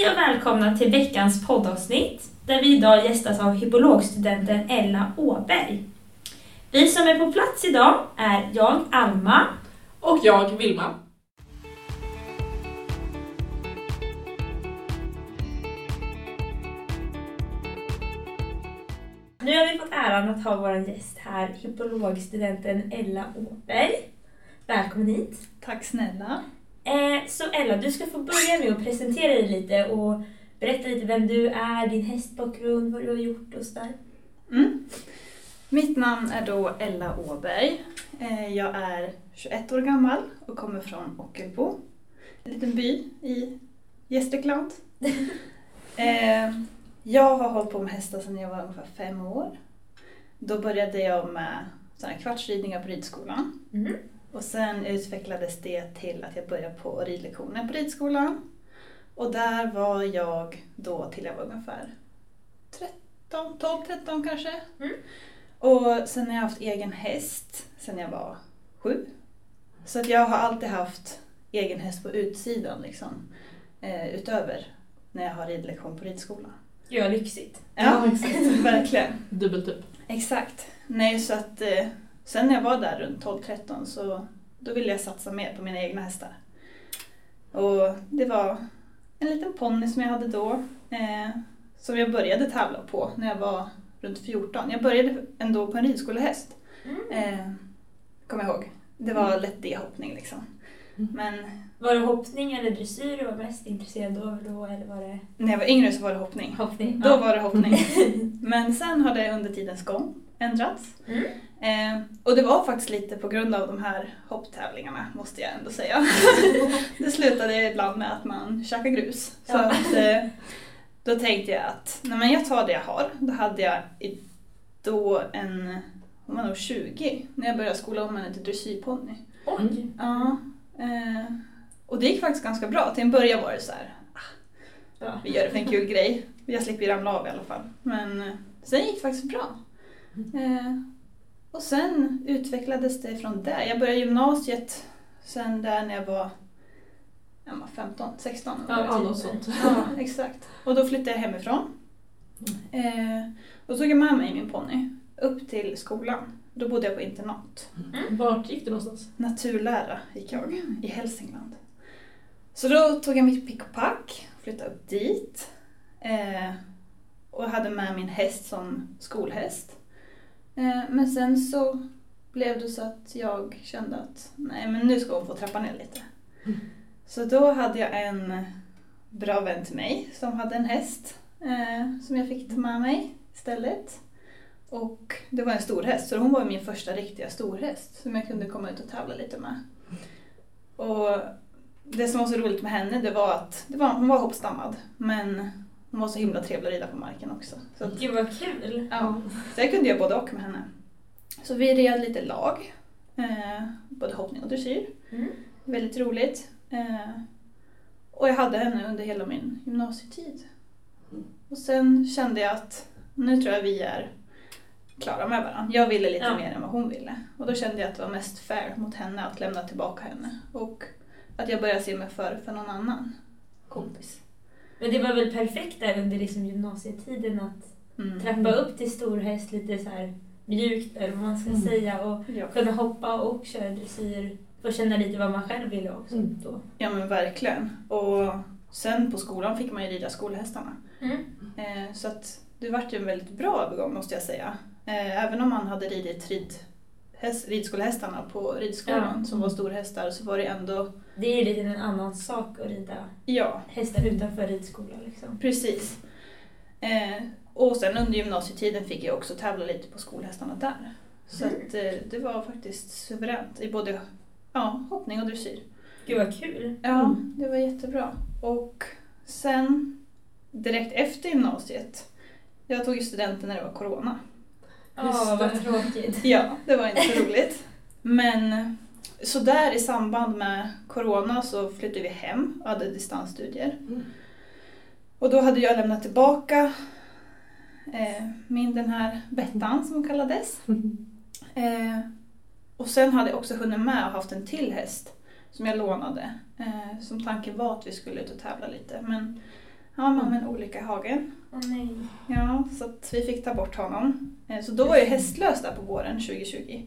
Hej och välkomna till veckans poddavsnitt där vi idag gästas av hippologstudenten Ella Åberg. Vi som är på plats idag är jag, Alma. Och jag, Vilma. Nu har vi fått äran att ha vår gäst här, hippologstudenten Ella Åberg. Välkommen hit. Tack snälla. Eh, så Ella, du ska få börja med att presentera dig lite och berätta lite vem du är, din hästbakgrund, vad du har gjort och sådär. Mm. Mitt namn är då Ella Åberg. Eh, jag är 21 år gammal och kommer från Ockelbo, en liten by i Gästrikland. Eh, jag har hållit på med hästar sedan jag var ungefär fem år. Då började jag med såna kvartsridningar på ridskolan. Mm. Och sen utvecklades det till att jag började på ridlektioner på ridskolan. Och där var jag då till jag var ungefär 13, 12, 13 kanske. Mm. Och sen har jag haft egen häst sen jag var sju. Så att jag har alltid haft egen häst på utsidan liksom. Eh, utöver när jag har ridlektion på ridskolan. Ja, lyxigt. Ja, exakt. verkligen. Dubbelt upp. Exakt. Nej, så att eh, sen när jag var där runt 12-13 så då ville jag satsa mer på mina egna hästar. Och det var en liten ponny som jag hade då eh, som jag började tävla på när jag var runt 14. Jag började ändå på en ridskolehäst, Mm. eh, kommer jag ihåg. Det var Mm. lätt D-hoppning liksom. Mm. Men Var det hoppning eller dressyr du var mest intresserad av då, eller var det när jag var yngre så var det hoppning. hoppning? Då var det hoppning. Men sen har det under tidens gång ändrats. Mm. Eh, och det var faktiskt lite på grund av de här hopptävlingarna måste jag ändå säga. det slutade ibland med att man käkade grus. Så Ja. att, eh, då tänkte jag att nej men jag tar det jag har. Då hade jag i, då en, hon var nog 20 när jag började skola om henne till dressyrponny. Oj! Ja, eh, och det gick faktiskt ganska bra. Till en början var det så här, Ja. vi gör det för en kul grej. Jag slipper ju ramla av i alla fall. Men eh, sen gick det faktiskt bra. Eh, och sen utvecklades det från där. Jag började gymnasiet sen där när jag var, jag var 15, 16. Ja, ja, något sånt. Ja, exakt. Och då flyttade jag hemifrån. Eh, och tog jag med mig min ponny upp till skolan. Då bodde jag på internat. Vart gick du någonstans? Naturlära gick jag i Hälsingland. Så då tog jag mitt pick och pack, flyttade upp dit eh, och hade med min häst som skolhäst. Eh, men sen så blev det så att jag kände att nej men nu ska hon få trappa ner lite. Mm. Så då hade jag en bra vän till mig som hade en häst eh, som jag fick ta med mig istället. Och det var en stor häst, så hon var min första riktiga storhäst som jag kunde komma ut och tävla lite med. Och det som var så roligt med henne det var att det var, hon var hoppstammad men hon var så himla trevlig att rida på marken också. Så, att, Gud vad kul! ja, så jag kunde göra både och med henne. Så vi red lite lag, eh, både hoppning och dressyr. Mm. Väldigt roligt. Eh, och jag hade henne under hela min gymnasietid. Och sen kände jag att nu tror jag vi är klara med varandra. Jag ville lite Ja. mer än vad hon ville. Och då kände jag att det var mest fair mot henne att lämna tillbaka henne. Och att jag började se mig för för någon annan kompis. Men det var väl perfekt där under liksom gymnasietiden att Mm. trappa upp till storhäst lite så här mjukt eller vad man ska Mm. säga och Ja. kunna hoppa och köra dressyr. Få känna lite vad man själv ville också Mm. då. ja men verkligen. Och sen på skolan fick man ju rida skolhästarna. Mm. Eh, så att det vart ju en väldigt bra övergång måste jag säga. Eh, även om man hade ridit rid, häst, ridskolehästarna på ridskolan Ja. som var storhästar så var det ändå, Det är ju lite en annan sak att rida ja hästar utanför ridskolan liksom. precis. Eh, och sen under gymnasietiden fick jag också tävla lite på skolhästarna där. Så Mm. att, eh, det var faktiskt suveränt i både ja, hoppning och dressyr. Gud vad kul! Ja, Mm. det var jättebra. Och sen direkt efter gymnasiet, jag tog ju studenten när det var corona. Ja, vad tråkigt. Ja, det var inte så roligt. Men så där i samband med corona så flyttade vi hem och hade distansstudier. Mm. Och då hade jag lämnat tillbaka eh, min den här Bettan som hon kallades. Eh, och sen hade jag också hunnit med och haft en till häst som jag lånade. Eh, som tanken var att vi skulle ut och tävla lite. Men Han var med en olycka i hagen. Åh nej. Ja, så att vi fick ta bort honom. Eh, Så då var jag hästlös där på våren 2020.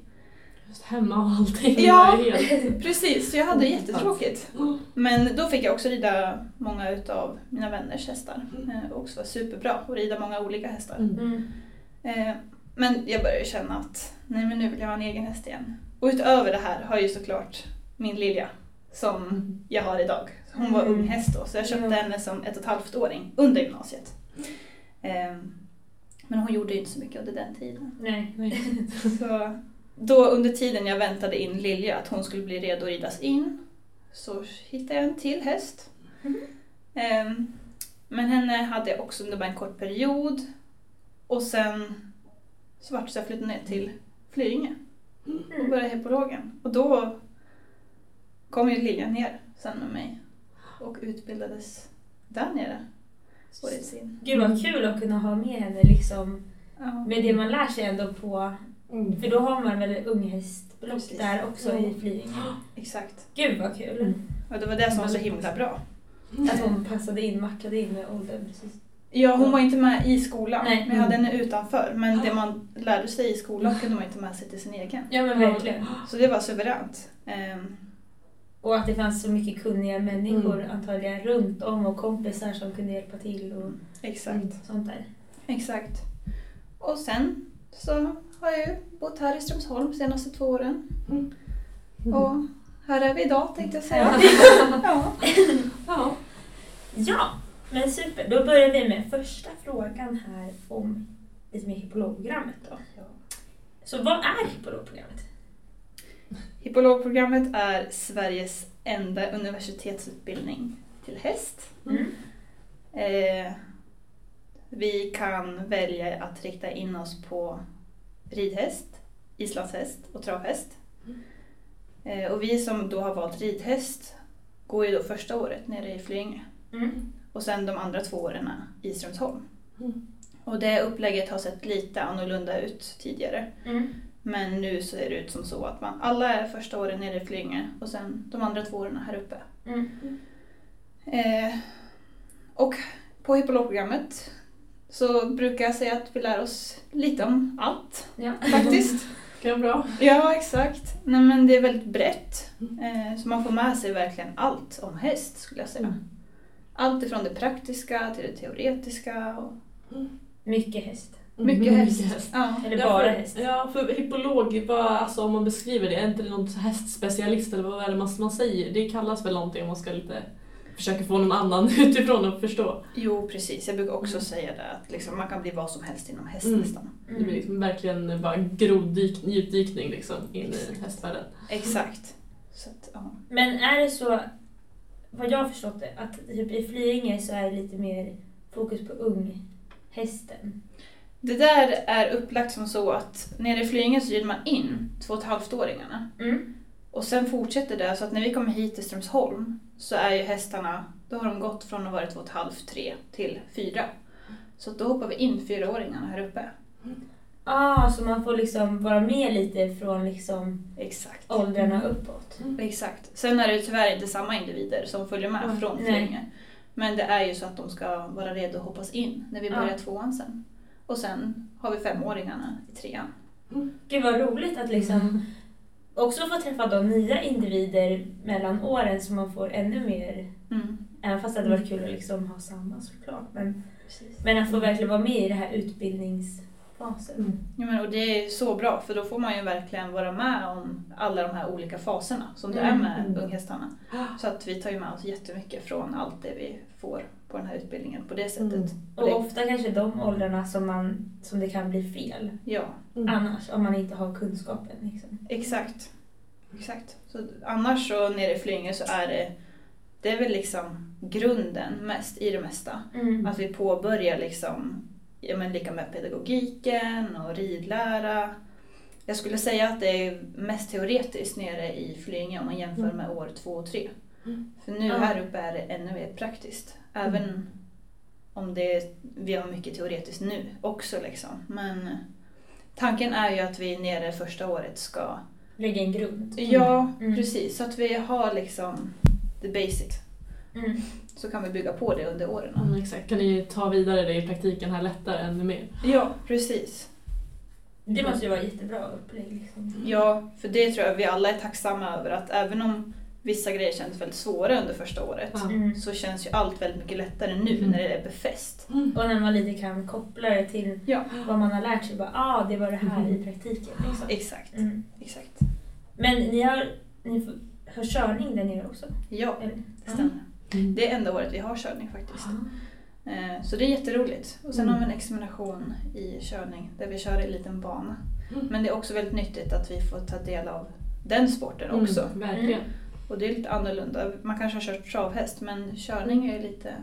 Just hemma och allting. Ja. Det Precis, så jag hade jättetråkigt. Mm. Men då fick jag också rida många utav mina vänners hästar. Eh, Och också var superbra att rida många olika hästar. Mm. Mm. Eh, Men jag började känna att nej men nu vill jag ha en egen häst igen. Och utöver det här har jag ju såklart min Lilja som jag har idag. Hon var Mm. ung häst då så jag köpte henne som ett och ett halvt åring under gymnasiet. Eh, Men hon gjorde ju inte så mycket under den tiden. Nej. Nej. Så då under tiden jag väntade in Lilja att hon skulle bli redo att ridas in så hittade jag en till häst. Ehm, Men henne hade jag också under bara en kort period. Och sen så vart så jag flyttade ner till Flyinge och Mm. började hippologen. Och då kom ju Lilja ner sen med mig och utbildades där nere. Sin. Gud vad kul att kunna ha med henne liksom. Ja. Med det man lär sig ändå på, Mm. för då har man väl unghästblock Precis. där också i Flyinge. Exakt. Gud vad kul. Mm. Och det var det som var så himla bra. Att hon passade in, matchade in med åldern precis. Ja, hon var inte med i skolan. Nej. Men jag hade henne utanför. Men det man lärde sig i skolan kunde man inte med sig till sin egen. Ja men verkligen. Så det var suveränt. Ehm, Och att det fanns så mycket kunniga människor Mm. antagligen runt om och kompisar som kunde hjälpa till och exakt. sånt där. Exakt. Och sen så har jag ju bott här i Strömsholm de senaste två åren. Mm. Och här är vi idag tänkte jag säga. ja. Ja. Ja, men super. Då börjar vi med första frågan här om lite mer hippologprogrammet då. Så vad är hippologprogrammet? Hippologprogrammet är Sveriges enda universitetsutbildning till häst. Mm. Eh, vi kan välja att rikta in oss på ridhäst, islandshäst och travhäst. Eh, och vi som då har valt ridhäst går ju då första året nere i Flyinge Mm. och sen de andra två åren i Strömsholm. Mm. Och det upplägget har sett lite annorlunda ut tidigare. Mm. Men nu ser det ut som så att man, alla är första åren nere i Flyinge och sen de andra två åren här uppe. Mm. Eh, och på hippologprogrammet så brukar jag säga att vi lär oss lite om allt Ja. faktiskt. Vara bra. ja, exakt. Nej, men det är väldigt brett. Eh, så man får med sig verkligen allt om häst skulle jag säga. Mm. Allt ifrån det praktiska till det teoretiska. Och Mycket häst. Mycket Mm, häst. Ja. Eller Ja, bara häst. Ja, för hippolog, vad, alltså, om man beskriver det, är inte det någon hästspecialist eller vad är det man, man säger? Det kallas väl någonting om man ska lite försöka få någon annan utifrån att förstå. Jo, precis. Jag brukar också Mm. säga det att liksom, man kan bli vad som helst inom häst Mm. nästan. Det blir liksom verkligen bara en grovdyk, djupdykning liksom in i hästvärlden. Exakt. Så att, ja. Men är det så, vad jag har förstått det, att typ i Flyinge så är det lite mer fokus på unghästen? Det där är upplagt som så att nere i Flyinge så rider man in två och ett halvt-åringarna. Mm. Och sen fortsätter det så att när vi kommer hit till Strömsholm så är ju hästarna, då har de gått från att vara två och ett halvt, tre till fyra. Så att då hoppar vi in fyraåringarna här uppe. Ah, så man får liksom vara med lite från liksom Exakt. åldrarna uppåt? Exakt. Sen är det tyvärr inte samma individer som följer med Mm. från. Flyinge. Men det är ju så att de ska vara redo att hoppas in när vi Ja. börjar tvåan sen. Och sen har vi femåringarna i trean. Gud vad roligt att liksom också få träffa de nya individer mellan åren så man får ännu mer, Mm. även fast det hade varit kul att liksom ha samma såklart. Men, Precis. men att få verkligen vara med i det här utbildningsfasen. Mm. Ja, men, och det är så bra för då får man ju verkligen vara med om alla de här olika faserna som det Mm. är med Mm. unghästarna. Så att vi tar ju med oss jättemycket från allt det vi får på den här utbildningen på det sättet. Mm. Och ofta kanske de åldrarna som, man, som det kan bli fel Ja, Mm. annars, om man inte har kunskapen. Liksom. exakt. Exakt. Så annars så nere i Flyinge så är det, det är väl liksom grunden mest i det mesta. Mm. Att vi påbörjar liksom, ja men lika med pedagogiken och ridlära. Jag skulle säga att det är mest teoretiskt nere i Flyinge om man jämför Mm. med år två och tre. Mm. För nu Ja. här uppe är det ännu mer praktiskt. Även Mm. om det, vi har mycket teoretiskt nu också liksom. Men tanken är ju att vi nere första året ska Lägga en grund. Ja, Mm. precis. Så att vi har liksom the basics. Mm. Så kan vi bygga på det under åren. Mm, exakt. Kan ni ta vidare det i praktiken här lättare ännu mer? Ja, precis. Det måste ju vara jättebra upplägg. Liksom. Ja, för det tror jag vi alla är tacksamma över att även om vissa grejer kändes väldigt svåra under första året. Mm. så känns ju allt väldigt mycket lättare nu Mm. när det är befäst. Och när man lite kan koppla det till Ja, vad man har lärt sig. Bara, ah, det var det här Mhm. i praktiken. Liksom. exakt. Mm. exakt. Men ni har, ni har körning där nere också? Ja, Eller? det stämmer. Mm. Det är enda året vi har körning faktiskt. Eh, Så det är jätteroligt. Och sen Mm. har vi en examination i körning där vi kör i en liten bana. Mm. Men det är också väldigt nyttigt att vi får ta del av den sporten också. Mm, verkligen. Och det är lite annorlunda. Man kanske har kört travhäst men körning är lite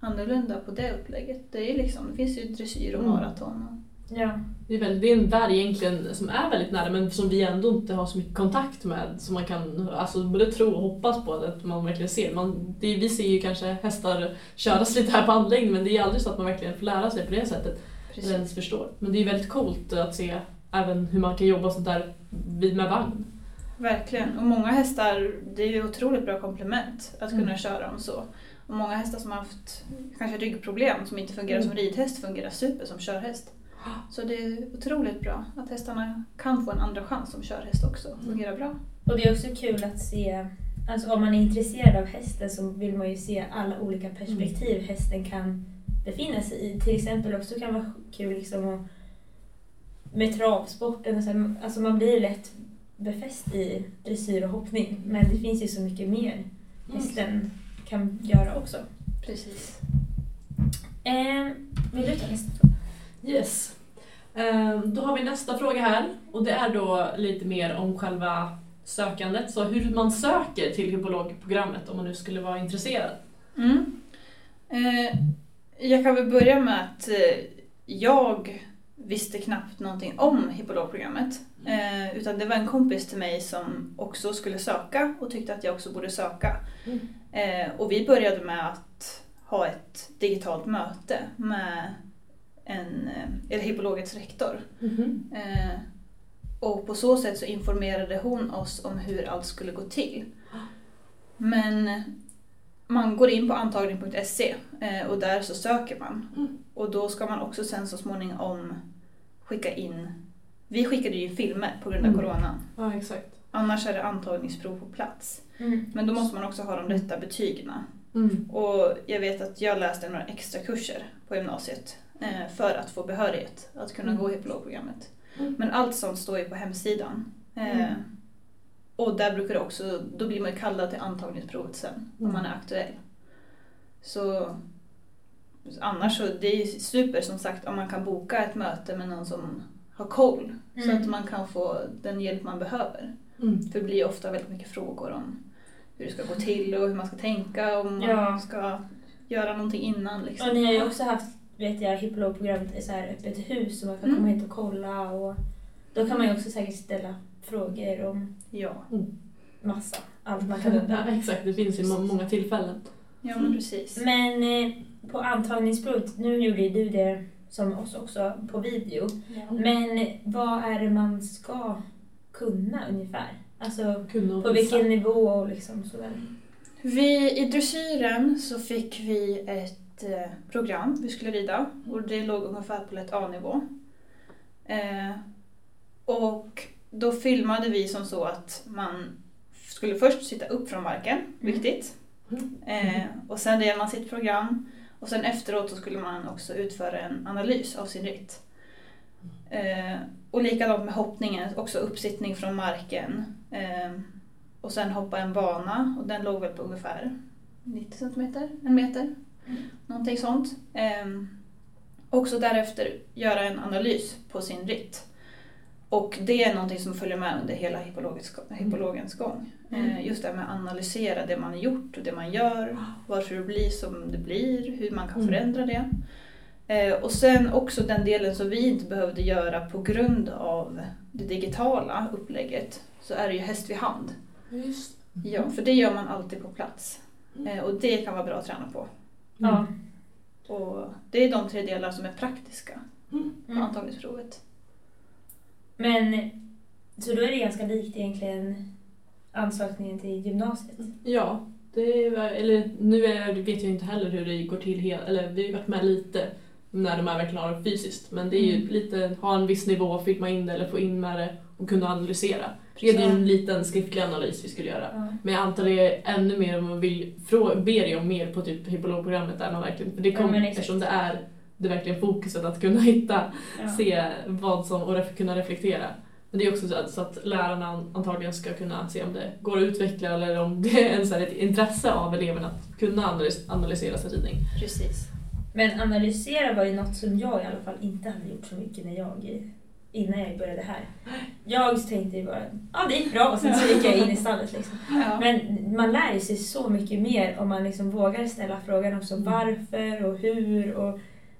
annorlunda på det upplägget. Det, är liksom, det finns ju dressyr och Mm. maraton. Ja. Det är, väldigt, det är en värld egentligen som är väldigt nära men som vi ändå inte har så mycket kontakt med. Som man kan alltså, både tro och hoppas på att man verkligen ser. Man, det, vi ser ju kanske hästar köras lite här på anläggningen men det är aldrig så att man verkligen får lära sig på det sättet. Eller ens förstår. Men det är väldigt coolt att se även hur man kan jobba sånt där vid- med vagn. Verkligen. Och många hästar, det är ju otroligt bra komplement att kunna Mm. köra dem så. Och många hästar som har haft kanske ryggproblem som inte fungerar Mm. som ridhäst fungerar super som körhäst. Så det är otroligt bra att hästarna kan få en andra chans som körhäst också. Mm. Fungerar bra. Och det är också kul att se, alltså om man är intresserad av hästen så vill man ju se alla olika perspektiv hästen kan befinna sig i. Till exempel också kan vara kul liksom att, med travsporten, och så här, alltså man blir lätt befäst i dressyr och hoppning men det finns ju så mycket mer hästen kan göra också. Precis. Eh, vill du ta nästa fråga? Yes. Ehm, Då har vi nästa fråga här och det är då lite mer om själva sökandet. Så hur man söker till hypologprogrammet om man nu skulle vara intresserad. Mm. Eh, jag kan väl börja med att eh, jag visste knappt någonting om hippologprogrammet. Eh, utan det var en kompis till mig som också skulle söka och tyckte att jag också borde söka. Mm. Eh, och vi började med att ha ett digitalt möte med en, eh, eller hippologets rektor. Eh, och på så sätt så informerade hon oss om hur allt skulle gå till. Men man går in på antagning.se eh, och där så söker man. Mm. Och då ska man också sen så småningom skicka in... Vi skickade ju filmer på grund av Mm. coronan. Ja, exakt. Annars är det antagningsprov på plats. Mm. Men då måste man också ha de rätta betygen. Mm. Och jag vet att jag läste några extra kurser på gymnasiet eh, för att få behörighet att kunna Mm. gå hippologprogrammet. Mm. Men allt sånt står ju på hemsidan. Eh, Mm. Och där brukar det också, då blir man kallad till antagningsprovet sen om Mm. man är aktuell. Så annars så, det är super som sagt om man kan boka ett möte med någon som har koll. Så Mm. att man kan få den hjälp man behöver. Mm. För det blir ju ofta väldigt mycket frågor om hur det ska gå till och hur man ska tänka om man Ja. ska göra någonting innan. Liksom. Och ni har ju också haft, vet jag, hippologprogrammet så här öppet hus så man kan Mm. komma hit och kolla och då kan man ju också säkert ställa frågor om Ja. massa, allt man kan undra. Ja, exakt, det finns ju må- många tillfällen. ja, Mm. men precis. Men eh, på antagningsprovet, nu gjorde ju du det som oss också på video. Men vad är det man ska kunna ungefär? Alltså Kunna på vilken nivå och liksom sådär. Vi, I dressyren så fick vi ett eh, program vi skulle rida och det låg ungefär på ett A-nivå. Eh, och då filmade vi som så att man skulle först sitta upp från marken, viktigt. Mm. Eh, och sen red man sitt program och sen efteråt så skulle man också utföra en analys av sin ritt. Eh, och likadant med hoppningen, också uppsittning från marken. Eh, och sen hoppa en bana och den låg väl på ungefär 90 centimeter, en meter. Mm. Någonting sånt. Eh, också därefter göra en analys på sin ritt. Och det är någonting som följer med under hela hippologens gång. Mm. Eh, just det här med att analysera det man har gjort och det man gör. Varför det blir som det blir, hur man kan Mm. förändra det. Eh, och sen också den delen som vi inte behövde göra på grund av det digitala upplägget. Så är det ju häst vid hand. Just. Ja, för det gör man alltid på plats. Mm. Eh, och det kan vara bra att träna på. Ja. Och det är de tre delar som är praktiska Mm. på Mm. antagningsprovet. Men så då är det ganska likt egentligen ansökningen till gymnasiet. Ja, det var, eller nu är, vet jag inte heller hur det går till, hel, eller vi har varit med lite när de är verkligen har det fysiskt. Men det är ju Mm. lite, ha en viss nivå, filma in det eller få in med det och kunna analysera. Det är ju Ja. en liten skriftlig analys vi skulle göra. Ja. Men jag antar det är ännu mer om man vill ber om mer på typ hippologprogrammet där man verkligen, för det Ja, kommer exakt. eftersom det är det är verkligen fokuset att kunna hitta, Ja. se vad som, och ref, kunna reflektera. Men det är också så att, så att lärarna antagligen ska kunna se om det går att utveckla eller om det är en, så här, ett intresse av eleverna att kunna analys, analysera sin ridning. Precis. Men analysera var ju något som jag i alla fall inte hade gjort så mycket när jag, innan jag började här. Jag tänkte ju bara, ja det gick bra och sen så gick jag in i stallet liksom. Ja. Men man lär sig så mycket mer om man liksom vågar ställa frågan också Mm. varför och hur och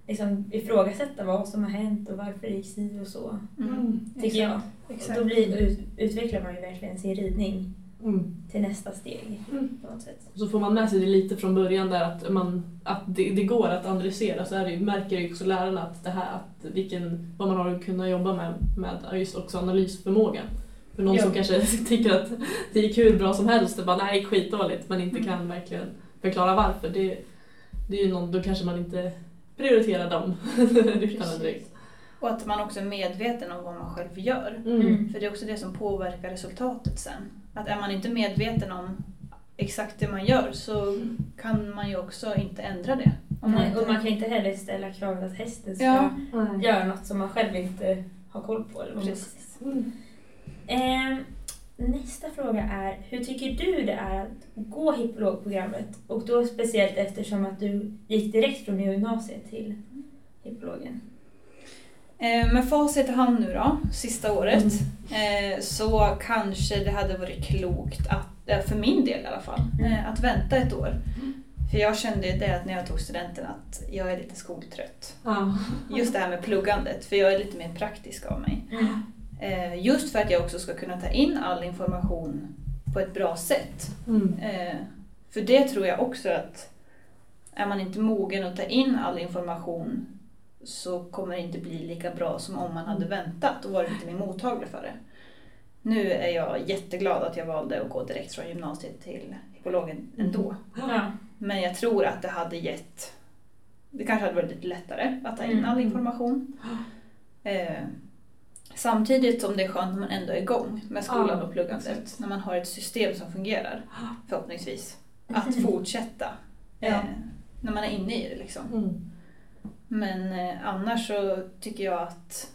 liksom ifrågasätta vad som har hänt och varför det gick si och så. Mm. Tycker jag. Exakt. Och då blir, ut, utvecklar man ju verkligen sin ridning Mm. till nästa steg Mm. på något sätt. Så får man med sig det lite från början där att, man, att det, det går att analysera så är det, märker ju också lärarna att det här, att vilken, vad man har att kunna jobba med, med just också analysförmågan. För någon Ja. som kanske tycker att det gick hur bra som helst och bara nej skitdåligt men inte Mm. kan verkligen förklara varför. Det, det är ju någon, då kanske man inte prioriterar dem. Och att man också är medveten om vad man själv gör. Mm. För det är också det som påverkar resultatet sen. Att är man inte medveten om exakt det man gör så kan man ju också inte ändra det. Om man Nej, inte... och man kan inte heller ställa kravet att hästen ska Ja. Göra något som man själv inte har koll på. Eller Precis. Mm. Nästa fråga är, hur tycker du det är att gå hippologprogrammet? Och då speciellt eftersom att du gick direkt från gymnasiet till hippologen. Eh, Med facit i hand nu då, sista året, Mm. eh, så kanske det hade varit klokt, att, för min del i alla fall, eh, att vänta ett år. För jag kände det att när jag tog studenten att jag är lite skoltrött. Just det här med pluggandet, för jag är lite mer praktisk av mig. Eh, Just för att jag också ska kunna ta in all information på ett bra sätt. Mm. Eh, För det tror jag också att är man inte mogen att ta in all information så kommer det inte bli lika bra som om man hade väntat och varit lite mer mottaglig för det. Nu är jag jätteglad att jag valde att gå direkt från gymnasiet till hippologen ändå. Ja. Men jag tror att det hade gett... Det kanske hade varit lite lättare att ta in all Mm. information. Eh, samtidigt som det är skönt när man ändå är igång med skolan och pluggandet. När man har ett system som fungerar, förhoppningsvis. Att fortsätta eh, när man är inne i det. Liksom. Mm. Men eh, annars så tycker jag att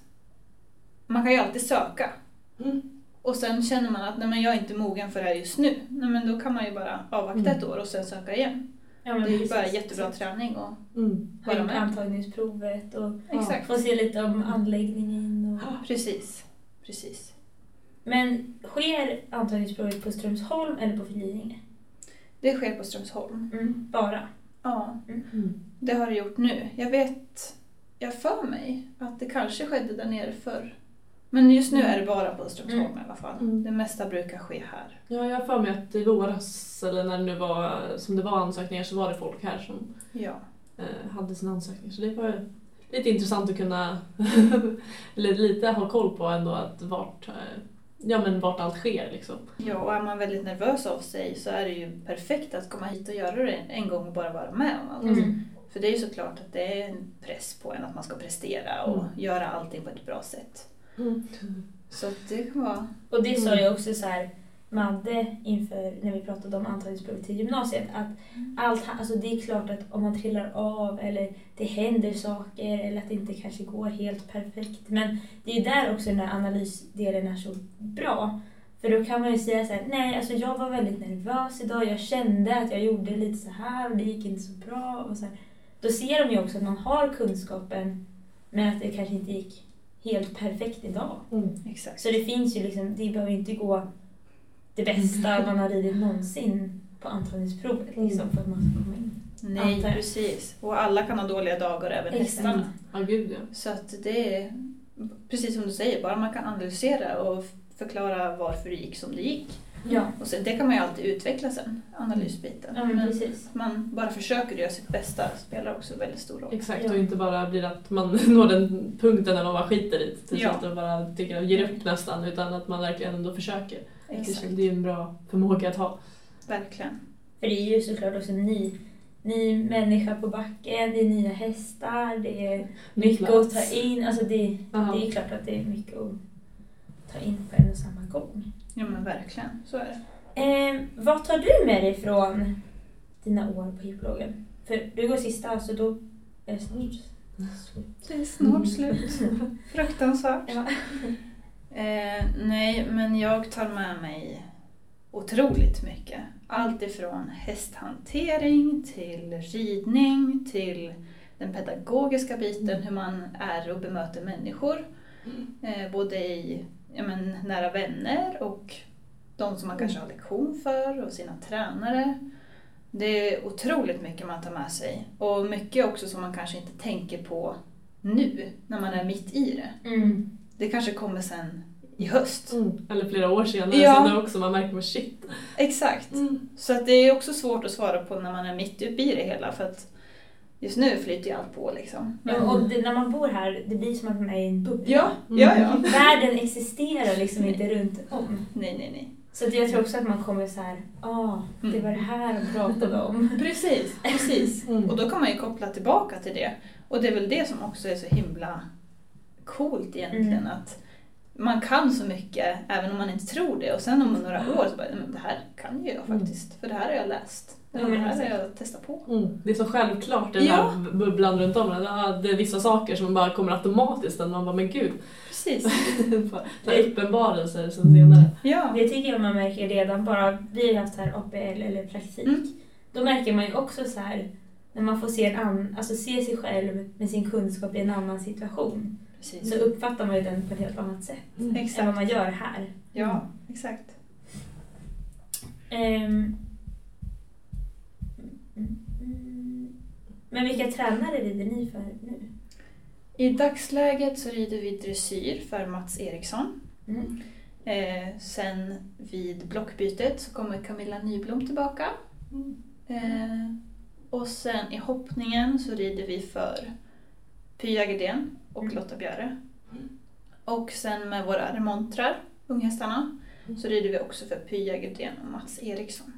man kan ju alltid söka. Mm. Och sen känner man att nej, men jag är inte mogen för det här just nu. Nej, men då kan man ju bara avvakta Mm. ett år och sen söka igen. Ja, men Det är ju bara jättebra träning. Och, Mm. Vara med. antagningsprovet och Ja. Få se lite om anläggningen. Och... Precis. Precis. Men sker antagningsprovet på Strömsholm eller på Flyinge? Det sker på Strömsholm. Mm. Bara? Ja, Mm. det har det gjort nu. Jag vet, jag för mig att det kanske skedde där nere förr. Men just nu är det bara på Strömsholm Mm. i alla fall. Mm. Det mesta brukar ske här. Ja, jag har för mig att i våras, eller när det nu var, som det var ansökningar, så var det folk här som Ja. eh, hade sina ansökningar. Så det var lite intressant att kunna, eller lite ha koll på ändå att vart, eh, ja, men vart allt sker. Liksom. ja, och är man väldigt nervös av sig så är det ju perfekt att komma hit och göra det en gång och bara vara med om allt. Mm. För det är ju såklart att det är en press på en att man ska prestera och Mm. göra allting på ett bra sätt. Mm. Så det kan vara... Och det sa Mm. jag också så här, Madde inför när vi pratade om antagningsprovet till gymnasiet att allt, alltså det är klart att om man trillar av eller det händer saker eller att det inte kanske går helt perfekt. Men det är ju där också den där analysdelen är så bra. För då kan man ju säga så här, nej alltså jag var väldigt nervös idag, jag kände att jag gjorde lite så här och det gick inte så bra. Och så här. Då ser de ju också att man har kunskapen men att det kanske inte gick helt perfekt idag. Mm. Exakt. Så det finns ju liksom, det behöver ju inte gå det bästa man har ridit någonsin på antagningsprovet liksom, för att man ska komma in. Nej, Antar precis. Och alla kan ha dåliga dagar, även Exakt. hästarna. Ja, gud ja. Så att det är precis som du säger, bara man kan analysera och förklara varför det gick som det gick. Ja, Och sen, det kan man ju alltid utveckla sen, analysbiten. ja men precis. man bara försöker göra sitt bästa spelar också väldigt stor roll. Exakt, Ja. och inte bara blir att man når den punkten när man bara skiter i det till Ja. slut och bara tycker att ger upp nästan, utan att man verkligen ändå försöker. Det Exakt, är ju en bra förmåga att ha. verkligen. För det är ju såklart också en ny, ny människa på backen, det är nya hästar, det är mycket att ta in. Alltså det, Aha. det är klart att det är mycket att ta in på en och samma gång. Ja men verkligen, så är det. Eh, vad tar du med dig från dina år på hippologen? För du går sista, så då är det snart slut. Det är snart slut. Fruktansvärt. Ja. Eh, nej, men jag tar med mig otroligt mycket. Allt ifrån hästhantering till ridning till den pedagogiska biten, hur man är och bemöter människor. Eh, både i ja, men, nära vänner och de som man kanske har lektion för och sina tränare. Det är otroligt mycket man tar med sig och mycket också som man kanske inte tänker på nu när man är mitt i det. Mm. Det kanske kommer sen i höst. Mm. Eller flera år senare, Ja. det också man märker att shit. Exakt. Mm. Så att det är också svårt att svara på när man är mitt uppe i det hela för att just nu flyter ju allt på liksom. Men, Ja, och det, när man bor här, det blir som att man är i en bubbla. ja, ja, ja. Världen existerar liksom inte runt om. Nej, nej, nej. Så att jag tror också att man kommer så här, ah, det var det här de pratade om. Precis, precis. Mm. Och då kan man ju koppla tillbaka till det. Och det är väl det som också är så himla coolt egentligen. Mm. Att man kan så mycket även om man inte tror det. Och sen om några år så bara, "Nej, men det här kan ju jag faktiskt. För det här har jag läst. Ja, Eller men det här har exakt. jag testat på. Mm. Det är så självklart, den Ja. här bubblan runt om. Det är vissa saker som bara kommer automatiskt, att man bara men gud. Precis. Här uppenbarelser sen senare. Ja. Det tycker jag man märker redan bara, vi har haft här APL eller praktik. Mm. Då märker man ju också så här, när man får se, en an, alltså se sig själv med sin kunskap i en annan situation. Precis. Så uppfattar man ju den på ett helt annat sätt än vad man gör här. Ja, exakt. Ehm. Mm, mm. Men vilka tränare rider ni för nu? I dagsläget så rider vi dressyr för Mats Eriksson. Mm. Eh, sen vid blockbytet så kommer Camilla Nyblom tillbaka. Eh, och sen i hoppningen så rider vi för Py Agedén och Mm. Lotta Björe. Och sen med våra remontrar, unghästarna, så rider vi också för Py Agedén och Mats Eriksson.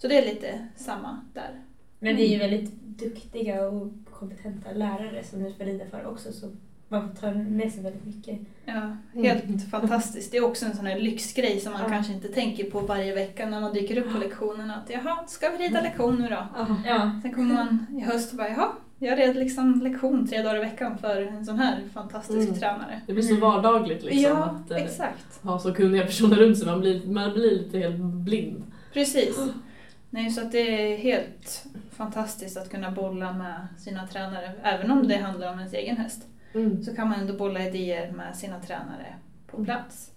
Mm. Så det är lite samma där. Men det är ju väldigt duktiga och kompetenta lärare som ni får för också så man tar med sig väldigt mycket. Ja, helt Mm. fantastiskt. Det är också en sån här lyxgrej som man Ja. kanske inte tänker på varje vecka när man dyker upp på lektionerna. Att jaha, ska vi rida lektion nu då? Ja, Sen kommer man i höst och bara jaha, jag red liksom lektion tre dagar i veckan för en sån här fantastisk Mm. tränare. Det blir så Mm. vardagligt liksom. ja, att, eh, exakt. ha så kunniga personer runt sig. Man blir, man blir lite helt blind. Precis. Nej, så att det är helt fantastiskt att kunna bolla med sina tränare. Även om det handlar om ens egen häst Mm. så kan man ändå bolla idéer med sina tränare på plats.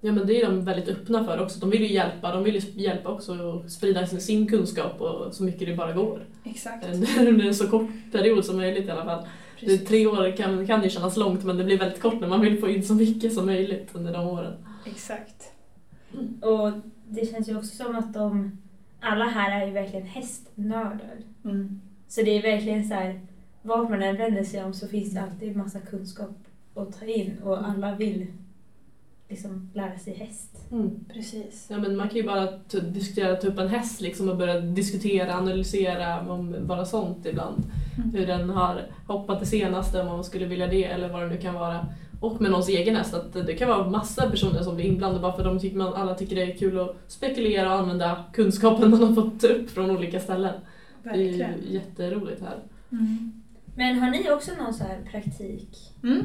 Ja men det är de väldigt öppna för också. De vill ju hjälpa. De vill ju hjälpa också att sprida sin, sin kunskap och så mycket det bara går. Exakt. Under en så kort period som möjligt i alla fall. Det, tre år kan, kan ju kännas långt men det blir väldigt kort när man vill få in så mycket som möjligt under de åren. Exakt. och det känns ju också som att de, alla här är ju verkligen hästnördar. Mm. Så det är verkligen så här, vart man än vänder sig om så finns det alltid massa kunskap att ta in och alla vill liksom lära sig häst. Mm. Precis. Ja, men man kan ju bara diskutera, ta upp en häst liksom och börja diskutera, analysera om bara sånt ibland. Mm. Hur den har hoppat det senaste, om man skulle vilja det eller vad det nu kan vara. Och med någons egen häst, att det kan vara massa personer som blir inblandade bara för att de tycker man, alla tycker det är kul att spekulera och använda kunskapen man har fått upp från olika ställen. Det är Verkligen. ju jätteroligt här. Mm. Men har ni också någon så här praktik? Mm.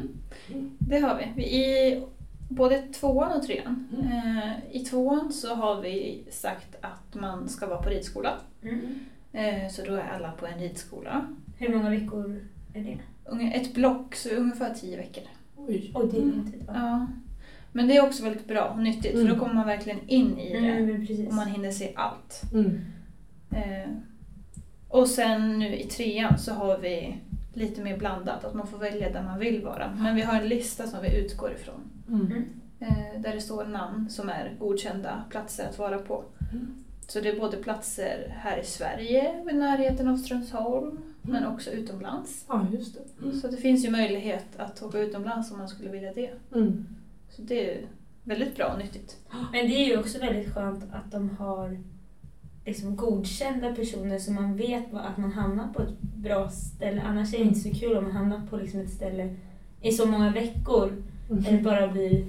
Mm. Det har vi. vi. I både tvåan och trean. Mm. Eh, I tvåan så har vi sagt att man ska vara på ridskola. Mm. Eh, så då är alla på en ridskola. Hur många veckor är det? Ett block, så ungefär tio veckor. Oj. Oj, det är lång tid va? Ja. Men det är också väldigt bra och nyttigt för Mm. då kommer man verkligen in i det. Mm, men precis. Och man hinner se allt. Mm. Eh, och sen nu i trean så har vi lite mer blandat, att man får välja där man vill vara. Men vi har en lista som vi utgår ifrån. Mm. Eh, där det står namn som är godkända platser att vara på. Mm. Så det är både platser här i Sverige, i närheten av Strömsholm, men också utomlands. Ja, just det. Mm. Så det finns ju möjlighet att åka utomlands om man skulle vilja det. Mm. Så det är väldigt bra och nyttigt. Men det är ju också väldigt skönt att de har liksom godkända personer så man vet att man hamnar på ett bra ställe. Annars är det inte så kul om man hamnar på liksom ett ställe i så många veckor Mm. där det bara blir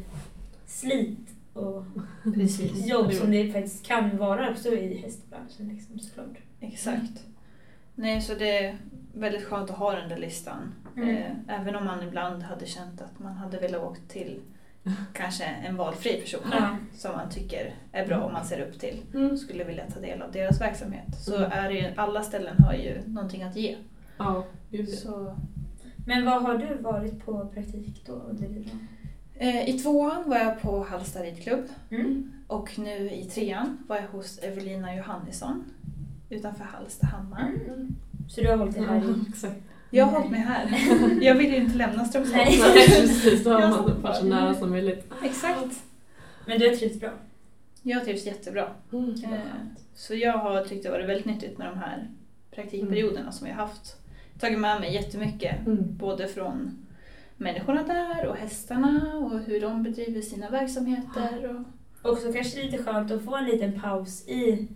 slit och Precis. jobb som det faktiskt kan vara också i hästbranschen liksom, såklart. Exakt. Nej, så det är väldigt skönt att ha den där listan. Mm. Eh, även om man ibland hade känt att man hade velat åka till kanske en valfri person Ja. som man tycker är bra och man ser upp till Mm. och skulle vilja ta del av deras verksamhet. Så Mm. är ju, alla ställen har ju någonting att ge. Ja, ja. Så, Men vad har du varit på praktik då under tiden? eh, I tvåan var jag på Hallsta ridklubb Mm. och nu i trean var jag hos Evelina Johannisson utanför Hallstahammar. Mm. Så du har hållit det här. Exakt. Jag har hållit mig här. Jag vill ju inte lämna Strömsholm. Nej. Precis. Då har Jag man varit så nära som möjligt. Exakt. Men du har trivts bra? Jag trivs jättebra. Mm. Eh, Så jag har tyckt det varit väldigt nyttigt med de här praktikperioderna som vi har haft. Tagit med mig jättemycket, Mm. både från människorna där och hästarna och hur de bedriver sina verksamheter. Och, Också kanske lite skönt att få en liten paus i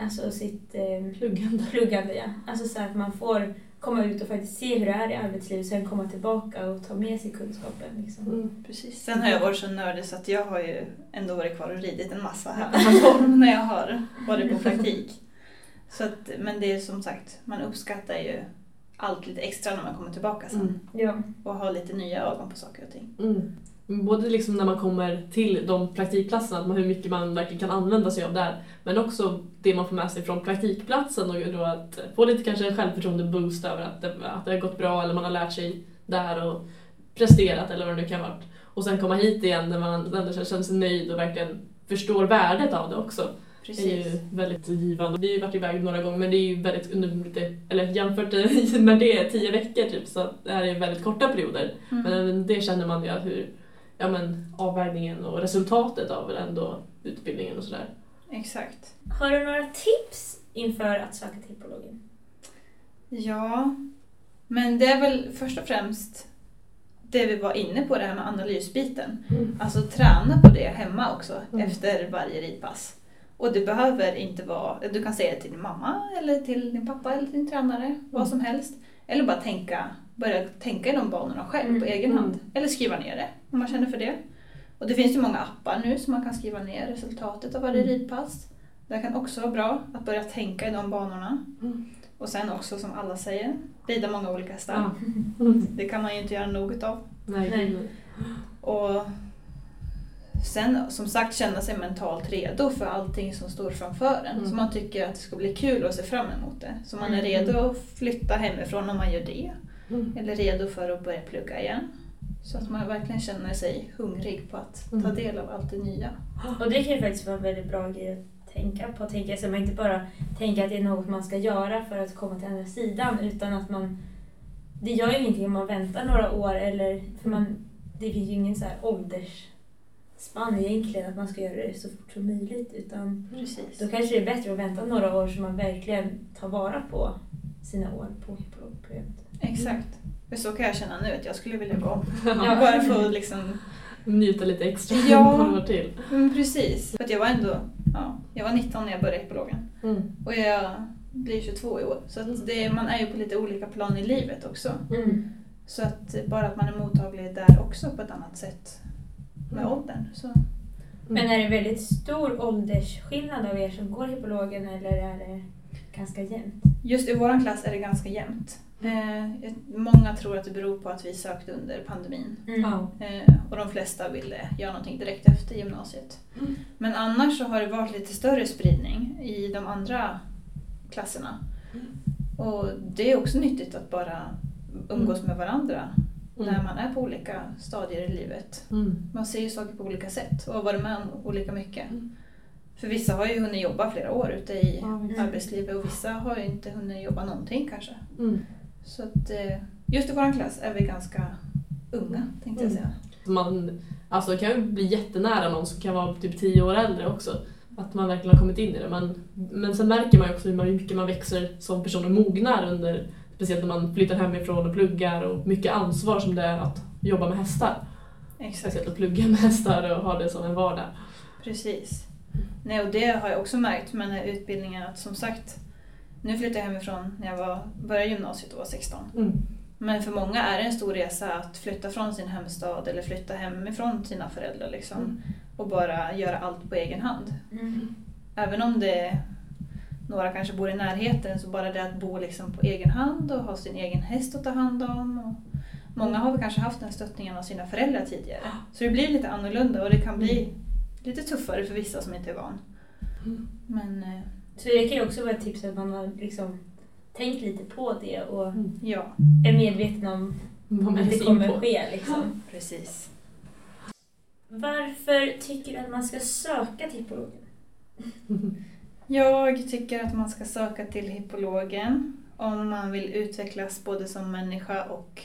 alltså sitt eh, Pluggande. pluggande. Ja. Alltså så att man får komma ut och faktiskt se hur det är i arbetslivet sen komma tillbaka och ta med sig kunskapen. Liksom. Mm. precis. Sen har jag varit så nördig så att jag har ju ändå varit kvar och ridit en massa här på när jag har varit på praktik. Så att, men det är som sagt, man uppskattar ju allt lite extra när man kommer tillbaka sen. Mm. Ja. Och har lite nya ögon på saker och ting. Mm. Både liksom när man kommer till de praktikplatserna, hur mycket man verkligen kan använda sig av där, men också det man får med sig från praktikplatsen och då att få lite kanske en självförtroende-boost över att det, att det har gått bra eller man har lärt sig där och presterat eller vad det nu kan vara. Och sen komma hit igen när man ändå känner sig nöjd och verkligen förstår värdet av det också. Det är Precis. ju väldigt givande. Vi har ju varit iväg några gånger men det är ju väldigt under eller jämfört när det tio veckor typ så det här är väldigt korta perioder. Mm. Men det känner man ju hur ja, men, avvägningen och resultatet av ändå utbildningen och sådär. Exakt. Har du några tips inför att söka till hippologen? Ja, men det är väl först och främst det vi var inne på, det här med analysbiten. Alltså träna på det hemma också Mm. efter varje ridpass. Och det behöver inte vara, du kan säga det till din mamma eller till din pappa eller din tränare, vad som helst. Eller bara tänka, börja tänka i de banorna själv på Mm. egen hand. Mm. Eller skriva ner det om man känner för det. Och det finns ju många appar nu som man kan skriva ner resultatet av varje Mm. ridpass. Det kan också vara bra att börja tänka i de banorna. Mm. Och sen också som alla säger, rida många olika hästar. Ja. Mm. Det kan man ju inte göra nog av. Nej. Nej. Och sen som sagt känna sig mentalt redo för allting som står framför en. Mm. Så man tycker att det ska bli kul och se fram emot det. Så man är Mm. redo att flytta hemifrån om man gör det. Mm. Eller redo för att börja plugga igen. Så att man verkligen känner sig hungrig på att ta Mm. del av allt det nya. Och det kan ju faktiskt vara en väldigt bra grej att tänka på. Tänka, så man inte bara tänker att det är något man ska göra för att komma till andra sidan utan att man... Det gör ju ingenting om man väntar några år eller... För man, det finns ju ingen så här åldersspann egentligen att man ska göra det så fort som möjligt utan Precis. då kanske det är bättre att vänta några år så man verkligen tar vara på sina år på hippologprogrammet. Exakt. För så kan jag känna nu att jag skulle vilja gå om. Ja. Bara att liksom Njuta lite extra Ja. några år till. Mm, precis. För att jag var ändå ja, jag var 19 när jag började hippologen. Mm. Och jag blir 22 i år. Så att det, man är ju på lite olika plan i livet också. Mm. Så att bara att man är mottaglig där också på ett annat sätt med Mm. åldern. Så. Men är det väldigt stor åldersskillnad av er som går hippologen eller är det ganska jämnt? Just i vår klass är det ganska jämnt. Eh, många tror att det beror på att vi sökte under pandemin. Mm. Eh, och de flesta ville göra någonting direkt efter gymnasiet. Mm. Men annars så har det varit lite större spridning i de andra klasserna. Mm. Och det är också nyttigt att bara umgås Mm. med varandra Mm. när man är på olika stadier i livet. Mm. Man ser ju saker på olika sätt och har varit med om olika mycket. Mm. För vissa har ju hunnit jobba flera år ute i. Mm. arbetslivet och vissa har ju inte hunnit jobba någonting kanske. Så att eh, just i vår klass är vi ganska unga tänkte jag Mm. säga. Man alltså, kan ju bli jättenära någon som kan vara typ tio år äldre också. Att man verkligen har kommit in i det. Men, men sen märker man ju också hur mycket man växer som person och mognar under, speciellt när man flyttar hemifrån och pluggar och mycket ansvar som det är att jobba med hästar. Exakt, Speciellt att plugga med hästar och ha det som en vardag. precis. Nej, och det har jag också märkt med den här utbildningen att som sagt, nu flyttade jag hemifrån när jag var, började gymnasiet och var 16. Mm. Men för många är det en stor resa att flytta från sin hemstad eller flytta hemifrån sina föräldrar liksom, Mm. och bara göra allt på egen hand. Mm. Även om det några kanske bor i närheten så bara det att bo liksom på egen hand och ha sin egen häst att ta hand om. Och många har väl kanske haft den stöttningen av sina föräldrar tidigare. Så det blir lite annorlunda och det kan bli lite tuffare för vissa som inte är van. Mm. Men eh, Så det kan ju också vara ett tips att man har liksom tänkt lite på det och Mm. ja, är medveten om Vad att det kommer på. ske. Liksom. precis. Varför tycker du att man ska söka till hippologen? Jag tycker att man ska söka till hippologen om man vill utvecklas både som människa och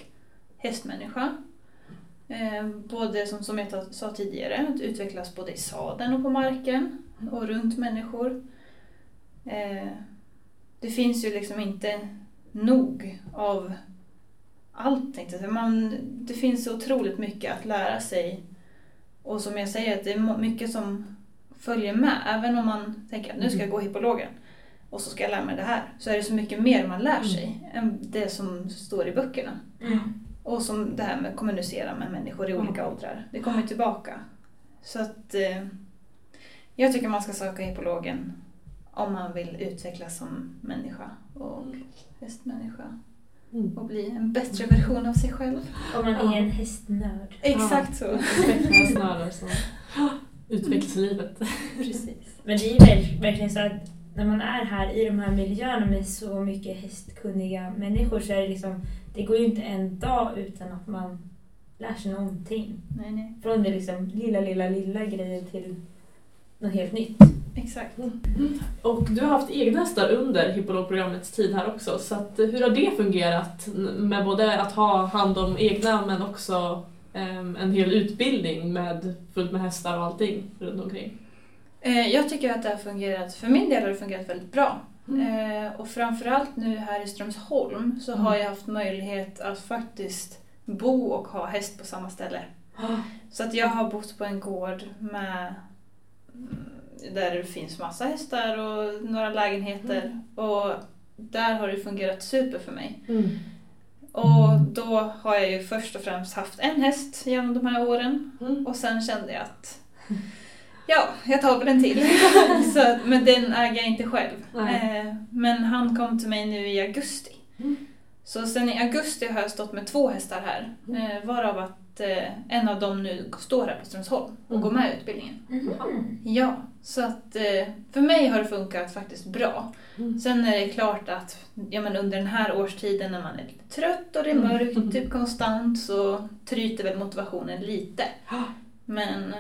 hästmänniska. Eh, både som, som jag sa tidigare, att utvecklas både i sadeln och på marken och runt människor. Eh, det finns ju liksom inte nog av allt. tänkte jag säga. Man, det finns så otroligt mycket att lära sig. Och som jag säger, att det är mycket som följer med. Även om man tänker att nu ska jag gå hippologen och så ska jag lära mig det här. Så är det så mycket mer man lär sig än det som står i böckerna. Mm. Och som det här med att kommunicera med människor i Mm. olika åldrar. Det kommer tillbaka. Så att eh, jag tycker man ska söka hippologen om man vill utvecklas som människa och hästmänniska. Mm. Och bli en bättre version av sig själv. Om man Ja. är en hästnörd. Exakt så. Utvecklas som utvecklas livet. Precis. Men det är ju ver- verkligen så att när man är här i de här miljöerna med så mycket hästkunniga människor så är det liksom, det går ju inte en dag utan att man lär sig någonting. Nej, nej. Från det liksom lilla, lilla, lilla grejen till något helt nytt. Exakt. Och du har haft egna hästar under hippologprogrammets tid här också, så att, eh, hur har det fungerat med både att ha hand om egna men också em, en hel utbildning med fullt med hästar och allting runt omkring? Eh, jag tycker att det har fungerat, för min del har det fungerat väldigt bra. Mm. Eh, och framförallt nu här i Strömsholm så Mm. har jag haft möjlighet att faktiskt bo och ha häst på samma ställe. Så att jag har bott på en gård med mm, där det finns massa hästar och några lägenheter. Mm. Och där har det fungerat super för mig. Mm. Och då har jag ju först och främst haft en häst genom de här åren. Mm. Och sen kände jag att ja, jag tar väl en till. Så, men den äger jag inte själv. Eh, men han kom till mig nu i augusti. Mm. Så sen i augusti har jag stått med två hästar här. Mm. Eh, varav att eh, en av dem nu står här på Strömsholm och Mm. går med i utbildningen. Mm. Ja, så att eh, för mig har det funkat faktiskt bra. Mm. Sen är det klart att ja, men under den här årstiden när man är lite trött och det är Mm. mörkt typ konstant så tryter väl motivationen lite. Ja. Men eh,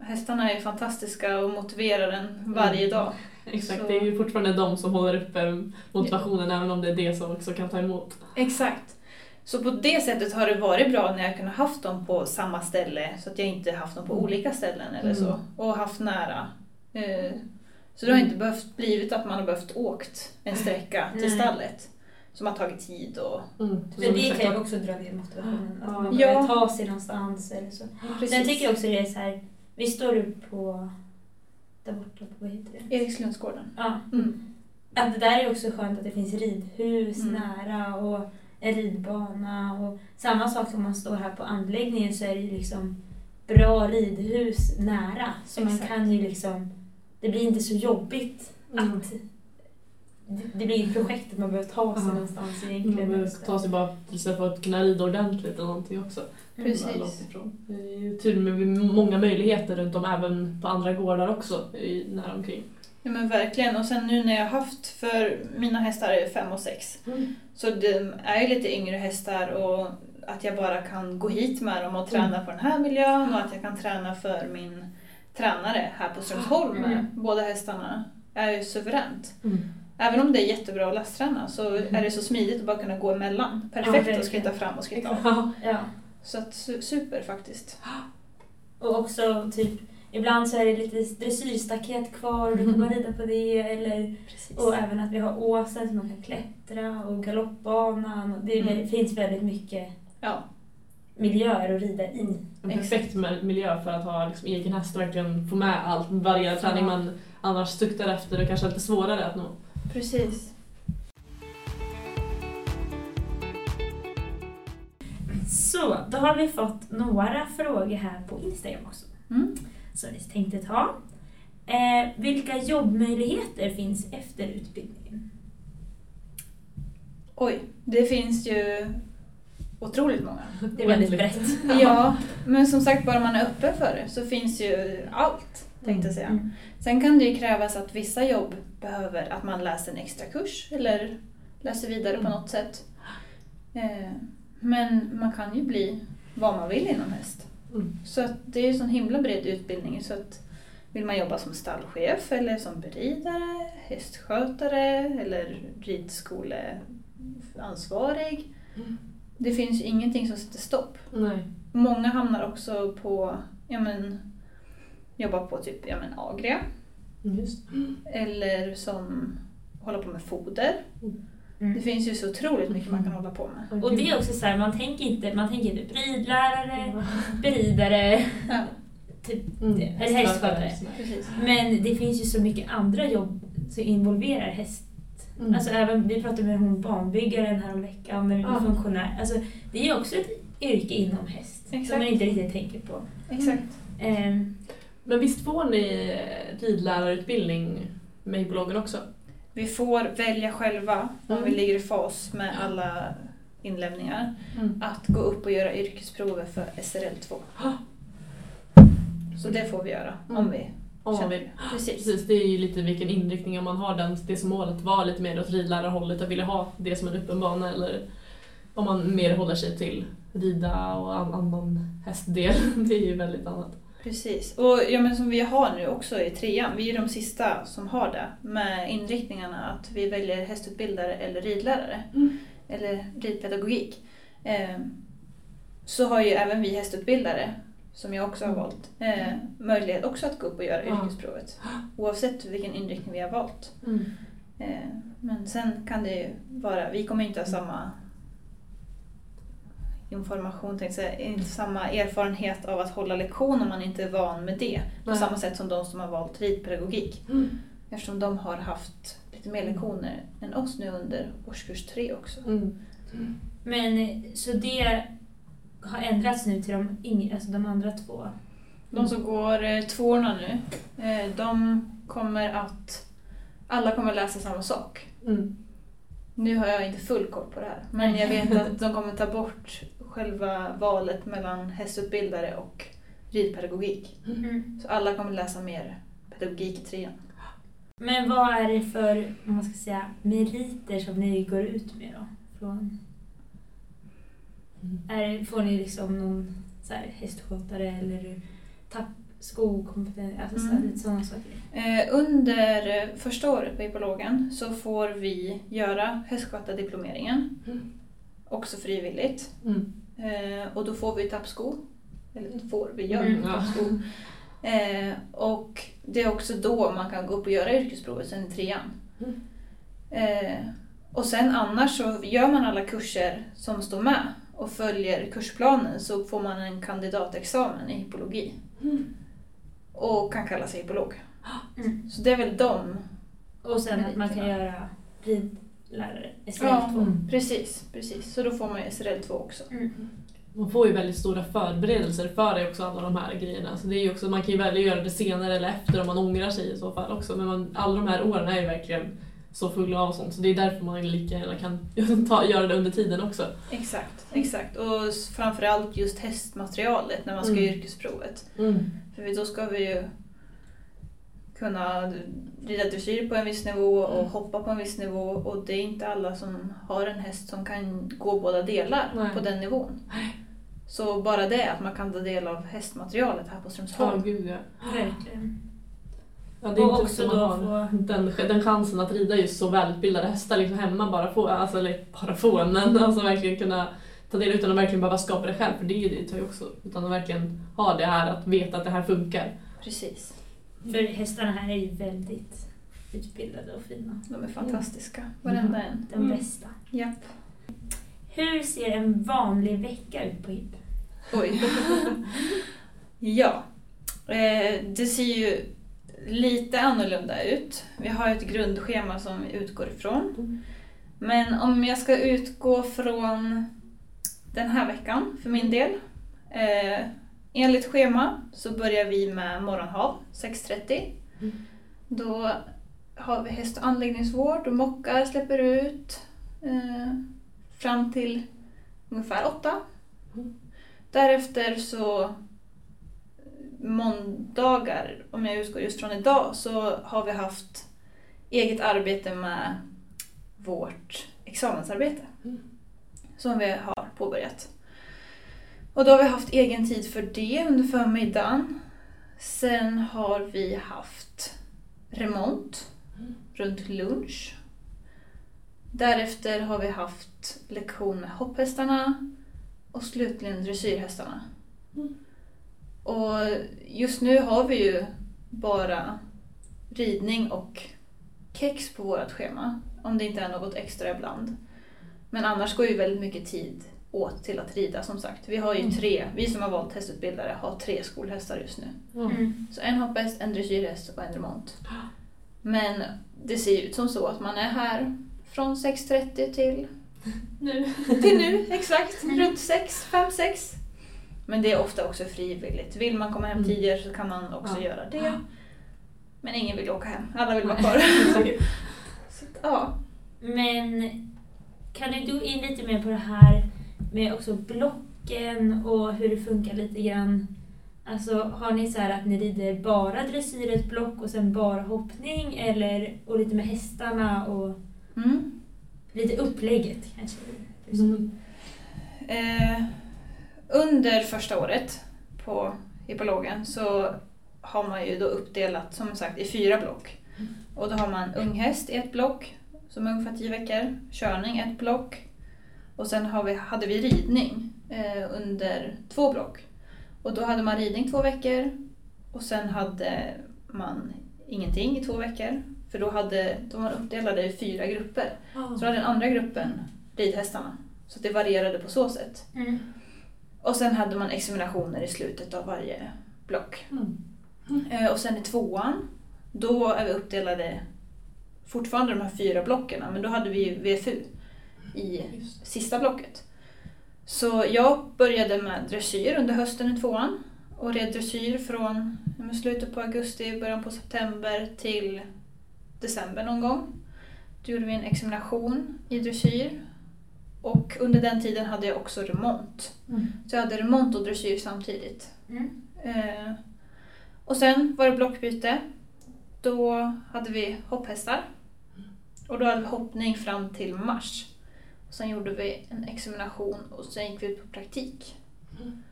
hästarna är fantastiska och motiverar en varje Mm. dag. Exakt, Så- det är ju fortfarande de som håller uppe motivationen även om det är det som också kan ta emot. Exakt. Så på det sättet har det varit bra när jag kunnat haft dem på samma ställe så att jag inte haft dem på Mm. olika ställen eller Mm. så. Och haft nära. Eh, Så det har inte behövt blivit att man har behövt åkt en sträcka till stallet. Som har tagit tid och... Mm. Så det kan ju också dra ner motivationen. Att man Ja. behöver ta sig någonstans eller så. Sen tycker jag också det är så här, vi står på, där borta på, vad heter det? Erikslundsgården. Ja, Mm. att det där är också skönt att det finns ridhus Mm. nära och en ridbana. Och samma sak som man står här på anläggningen så är det ju liksom bra ridhus nära. Så man Exakt. kan ju liksom, det blir inte så jobbigt Mm. att det- blir ett projekt att man behöver ta sig Ja. någonstans Man egentligen. behöver ta sig bara istället för att kunna rida ordentligt eller någonting också. Mm. Precis. Det är ju tur med många möjligheter runt om även på andra gårdar också nära omkring. Ja men verkligen. Och sen nu när jag har haft, för mina hästar är fem och sex. Så de är ju lite yngre hästar och att jag bara kan gå hit med dem och träna på den här miljön och att jag kan träna för min tränare här på Strömsholm med Mm. båda hästarna är ju suveränt. Mm. Även om det är jättebra att lastträna så är det så smidigt att bara kunna gå emellan. Ja, Perfekt verkligen. att skritta fram och skritta av. Ja. Ja. Så att, su- super faktiskt. Och också typ, ibland så är det lite dressyrstaket kvar och då kan man rida på det. Eller, Precis. och även att vi har åsen som man kan klättra och galoppbanan. Och det Mm. finns väldigt mycket Ja, miljöer att rida i. En perfekt miljö för att ha liksom egen häst och verkligen få med allt, varje träning man annars suktar efter och kanske är lite svårare att nå. Precis. Så, då har vi fått några frågor här på Instagram också. Mm. Som vi tänkte ta. Eh, vilka jobbmöjligheter finns efter utbildningen? Oj, det finns ju otroligt många. Det är väldigt brett. Ja, men som sagt bara man är öppen för det så finns ju allt, tänkte jag säga. Mm. Sen kan det ju krävas att vissa jobb behöver att man läser en extra kurs eller läser vidare på Mm. något sätt. Eh, Men man kan ju bli vad man vill inom häst. Mm. Så att det är ju en sån himla bred utbildning så att vill man jobba som stallchef eller som beridare, hästskötare eller ridskoleansvarig. Mm. Det finns ju ingenting som sätter stopp. Nej. Många hamnar också på, ja men, jobbar på typ, ja men Agria. Just. Eller som håller på med foder. Det Mm. finns ju så otroligt mycket man kan hålla på med. Och det är också så här, man tänker inte, man tänker inte ridlärare, beridare, Ja, typ, Mm. eller hästskötare. Men det finns ju så mycket andra jobb som involverar häst. Mm. Alltså även, vi pratade med hon barnbyggaren häromveckan, med Ja. funktionär. Alltså, det är ju också ett yrke inom häst som Exakt. man inte riktigt tänker på. Exakt. Ehm, Men visst får ni eh, ridlärarutbildning med i bolagen också? Vi får välja själva om Mm. vi ligger i fas med alla inlämningar Mm. att gå upp och göra yrkesprovet för SRL2. Så det får vi göra om Mm. vi Om känner vill. Precis. Precis, det är ju lite vilken inriktning om man har den, det som målet var lite mer åt ridlärarhållet och ville ha det som en öppen bana eller om man mer håller sig till rida och an- annan hästdel. Det är ju väldigt annat. Precis. Och ja, men som vi har nu också i trean, vi är de sista som har det med inriktningarna att vi väljer hästutbildare eller ridlärare. Mm. Eller ridpedagogik. Eh, så har ju även vi hästutbildare, som jag också har Mm. valt, eh, möjlighet också att gå upp och göra Ja. yrkesprovet. Oavsett vilken inriktning vi har valt. Mm. Eh, men sen kan det ju vara, vi kommer inte ha samma information, tänkte säga, inte samma erfarenhet av att hålla lektion om man inte är van med det. På Nej. samma sätt som de som har valt ridpedagogik. Mm. Eftersom de har haft lite mer lektioner än oss nu under årskurs tre också. Mm. men eh, så det har ändrats nu till de, yngre, alltså de andra två. De som går eh, tvåorna nu, eh, de kommer att... Alla kommer att läsa samma sak. Mm. Nu har jag inte full koll på det här, men jag vet att de kommer ta bort själva valet mellan hästutbildare och ridpedagogik. Mm. Så alla kommer läsa mer pedagogik i trean. Men vad är det för, man ska säga, meriter som ni går ut med då? Från, Mm. är, får ni liksom någon så här, hästskötare eller tapp, skokompetens, alltså så här, Mm. lite sådana saker? Eh, under första året på hippologen så får vi göra hästskötardiplomeringen, Mm. också frivilligt. Mm. Eh, och då får vi tappsko. Eller får, vi gör Mm. tappsko. Eh, och det är också då man kan gå upp och göra yrkesprovet sen i trean. Mm. Eh, och sen annars så gör man alla kurser som står med och följer kursplanen så får man en kandidatexamen i hippologi. Mm. Och kan kalla sig hippolog. Mm. Så det är väl de. Och sen att man kan göra ridlärare, SL2. Mm. Precis, precis. Så då får man ju SRL2 också. Mm. Man får ju väldigt stora förberedelser för det också, alla de här grejerna. Så det är ju också, man kan ju välja att göra det senare eller efter om man ångrar sig i så fall också. Men man, alla de här åren är ju verkligen så fulla av sånt. Så det är därför man lika gärna kan ta, göra det under tiden också. Exakt, exakt. Och framförallt just hästmaterialet när man ska Mm. göra yrkesprovet. Mm. För då ska vi ju kunna rida dressyr på en viss nivå och Mm. hoppa på en viss nivå och det är inte alla som har en häst som kan gå båda delar Nej. på den nivån. Så bara det att man kan ta del av hästmaterialet här på Ja, Strömsholm. gud ja. Verkligen. ja det är Och inte också man har få- den, den chansen att rida just så välutbildade hästar liksom hemma bara få, alltså eller bara få, men alltså verkligen kunna ta del utan att verkligen behöva skapa det själv, för det, är ju- det ju också, utan att verkligen ha det här att veta att det här funkar. Precis. För hästarna här är ju väldigt utbildade och fina. De är fantastiska, varenda en. De Mm. bästa. Japp. Hur ser en vanlig vecka ut på HIP? Oj. ja. Eh, det ser ju lite annorlunda ut. Vi har ett grundschema som vi utgår ifrån. Mm. Men om jag ska utgå från den här veckan för min del. Eh, enligt schema så börjar vi med morgonhav 6.30. Mm. Då har vi häst och anläggningsvård och mockar, släpper ut eh, fram till ungefär åtta. Mm. Därefter så måndagar, om jag utgår just från idag, så har vi haft eget arbete med vårt examensarbete. Mm. Som vi har påbörjat. Och då har vi haft egen tid för det under förmiddagen. Sen har vi haft remont Mm. runt lunch. Därefter har vi haft lektion med hopphästarna och slutligen dressyrhästarna. Mm. Och just nu har vi ju bara ridning och kex på vårt schema. Om det inte är något extra ibland. Men annars går ju väldigt mycket tid åt till att rida som sagt. Vi har ju Mm. tre, vi som har valt hästutbildare har tre skolhästar just nu. Mm. Så en hopphäst, en dressyrhäst och en remont. Men det ser ut som så att man är här från 6.30 till, Nu. till nu, exakt. Mm. Runt 6, 5, 6. Men det är ofta också frivilligt. Vill man komma hem Mm. tidigare så kan man också Ja. göra det. Men ingen vill åka hem, alla vill vara kvar. Så, ja. Men kan du gå in lite mer på det här med också blocken och hur det funkar lite grann? Alltså har ni så här att ni rider bara dressyr ett block och sen bara hoppning eller och lite med hästarna och Mm. lite upplägget kanske? Mm. Eh, under första året på hippologen så har man ju då uppdelat som sagt i fyra block. Mm. Och då har man unghäst i ett block som är ungefär 10 veckor, körning ett block och sen vi, hade vi ridning eh, under två block. Och då hade man ridning två veckor och sen hade man ingenting i två veckor. För då hade, de var uppdelade i fyra grupper. Så då hade den andra gruppen ridhästarna. Så det varierade på så sätt. Mm. Och sen hade man examinationer i slutet av varje block. Mm. Eh, Och sen i tvåan, då är vi uppdelade fortfarande de här fyra blocken, men då hade vi VFU i sista blocket. Så jag började med dressyr under hösten i tvåan och red dressyr från slutet på augusti, början på september till december någon gång. Då gjorde vi en examination i dressyr och under den tiden hade jag också remont. Mm. Så jag hade remont och dressyr samtidigt. Mm. Eh, och sen var det blockbyte. Då hade vi hopphästar. Och då hade vi hoppning fram till mars. Sen gjorde vi en examination och sen gick vi ut på praktik. Mm.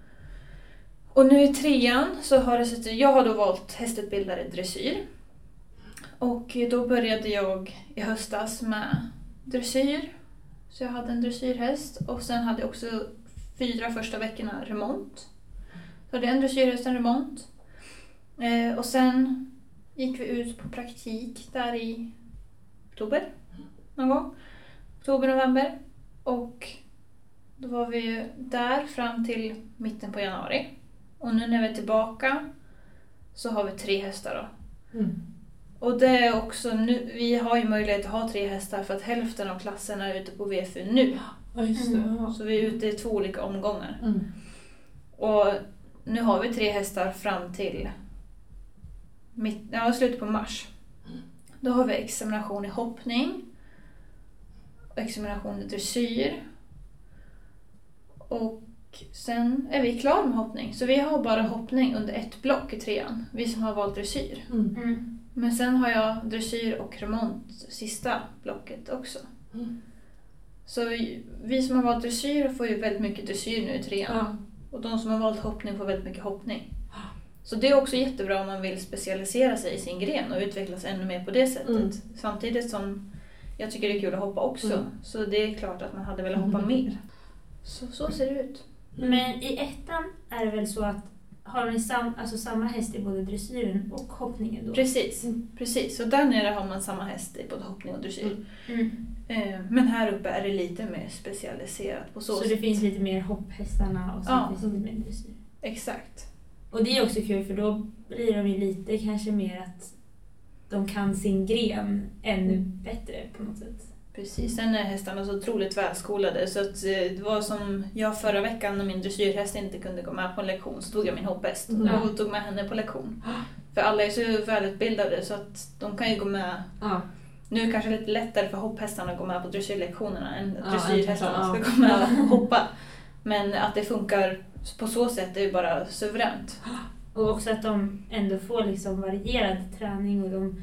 Och nu i trean så har det sett Jag har då valt hästutbildare dressyr. Och då började jag i höstas med dressyr. Så jag hade en dressyrhäst och sen hade jag också fyra första veckorna remont. Så hade jag en dressyrhäst, en remont. Eh, och sen gick vi ut på praktik där i oktober någon gång. Oktober, november. Och då var vi ju där fram till mitten på januari. Och nu när vi är tillbaka så har vi tre hästar då. Mm. Och det är också nu, vi har ju möjlighet att ha tre hästar för att hälften av klasserna är ute på VFU nu. Ja, just det. Mm. Så vi är ute i två olika omgångar. Mm. Och nu har vi tre hästar fram till mitt, ja, slutet på mars. Då har vi examination i hoppning, examination i dressyr och sen är vi klara med hoppning. Så vi har bara hoppning under ett block i trean, vi som har valt dressyr. Mm. Mm. Men sen har jag dressyr och remont sista blocket också. Mm. Så vi, vi som har valt dressyr får ju väldigt mycket dressyr nu i trean. Ja. Och de som har valt hoppning får väldigt mycket hoppning. Så det är också jättebra om man vill specialisera sig i sin gren och utvecklas ännu mer på det sättet. Mm. Samtidigt som jag tycker det är kul att hoppa också. Mm. Så det är klart att man hade velat hoppa Mm. mer. Så, så ser det ut. Men i ettan är det väl så att har ni sam, alltså samma häst i både dressyren och hoppningen då? Precis, Mm. precis. Och där nere har man samma häst i både hoppning och dressyr. Mm. Mm. Eh, Men här uppe är det lite mer specialiserat på så, Så det sätt. finns lite mer hopphästarna och så Ja. finns det lite mer dressyr. Exakt. Och det är också kul för då blir de ju lite kanske mer att de kan sin gren ännu bättre på något sätt. Precis. Sen är hästarna så otroligt välskolade så att eh, det var som jag förra veckan när min dressyrhäst inte kunde gå med på en lektion så tog jag min hopphäst Mm. och tog med henne på lektion. För alla är så välutbildade så att de kan ju gå med Ja. Nu är det kanske lite lättare för hopphästarna att gå med på dressyrlektionerna än Ja, dressyrhästarna ja. ska gå med och hoppa. Men att det funkar på så sätt är ju bara suveränt. Och också att de ändå får liksom varierad träning och de,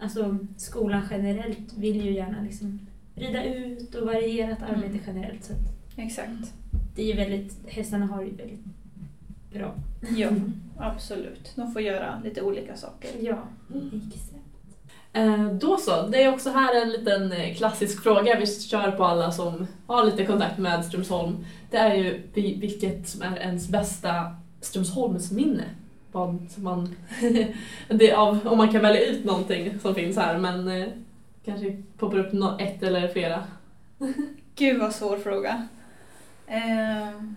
alltså skolan generellt vill ju gärna liksom rida ut och varierat arbete Mm. generellt. Så att Exakt. det är väldigt, hästarna har ju väldigt bra. Ja, absolut. De får göra lite olika saker. Ja, Mm. exakt. Eh, Då så, det är också här en liten eh, klassisk fråga vi kör på alla som har lite kontakt med Strömsholm. Det är ju vi- vilket som är ens bästa Strömsholmsminne. Vad som man, det av, om man kan välja ut någonting som finns här men eh, kanske poppar upp nå- ett eller flera. Gud vad svår fråga. Ehm.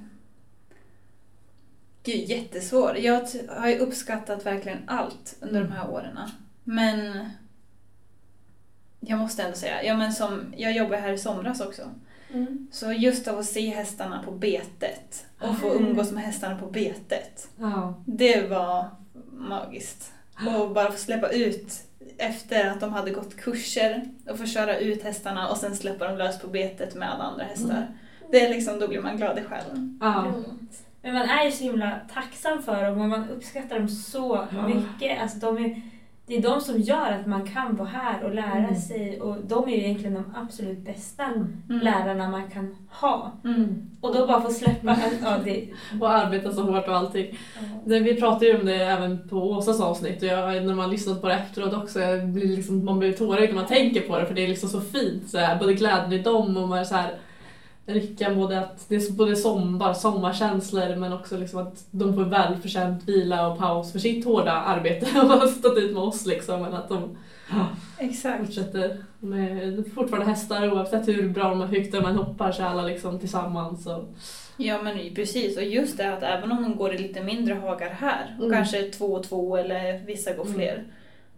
Gud, jättesvår. Jag har ju uppskattat verkligen allt under de här åren. Men jag måste ändå säga, ja, men som, jag jobbade här i somras också. Så just av att se hästarna på betet och få Mm. umgås med hästarna på betet. Ja. Det var magiskt. Och bara få släppa ut efter att de hade gått kurser och få köra ut hästarna och sen släppa dem lös på betet med alla andra hästar. Det är liksom, då blir man glad i själen. Ja. Men man är ju så himla tacksam för dem och man uppskattar dem så Ja. mycket. Alltså de är, det är de som gör att man kan vara här och lära Mm. sig och de är ju egentligen de absolut bästa Mm. lärarna man kan ha. Mm. Och då bara få släppa, ja det... Och arbeta så hårt och allting. Det, vi pratade ju om det även på Åsas avsnitt och jag, när man lyssnat på det efteråt också, blir liksom, man blir tårögd när man tänker på det för det är liksom så fint. Så här, både glädjen i dem och man så här, Ricka, både att det är både sommar, sommarkänslor men också liksom att de får välförtjänt vila och paus för sitt hårda arbete och har stått ut med oss liksom. Men att de Exakt. fortsätter med fortfarande hästar oavsett hur bra de högt de än hoppar så är alla liksom tillsammans. Och, Ja men precis, och just det att även om de går i lite mindre hagar här, och Mm. kanske två och två eller vissa går Mm.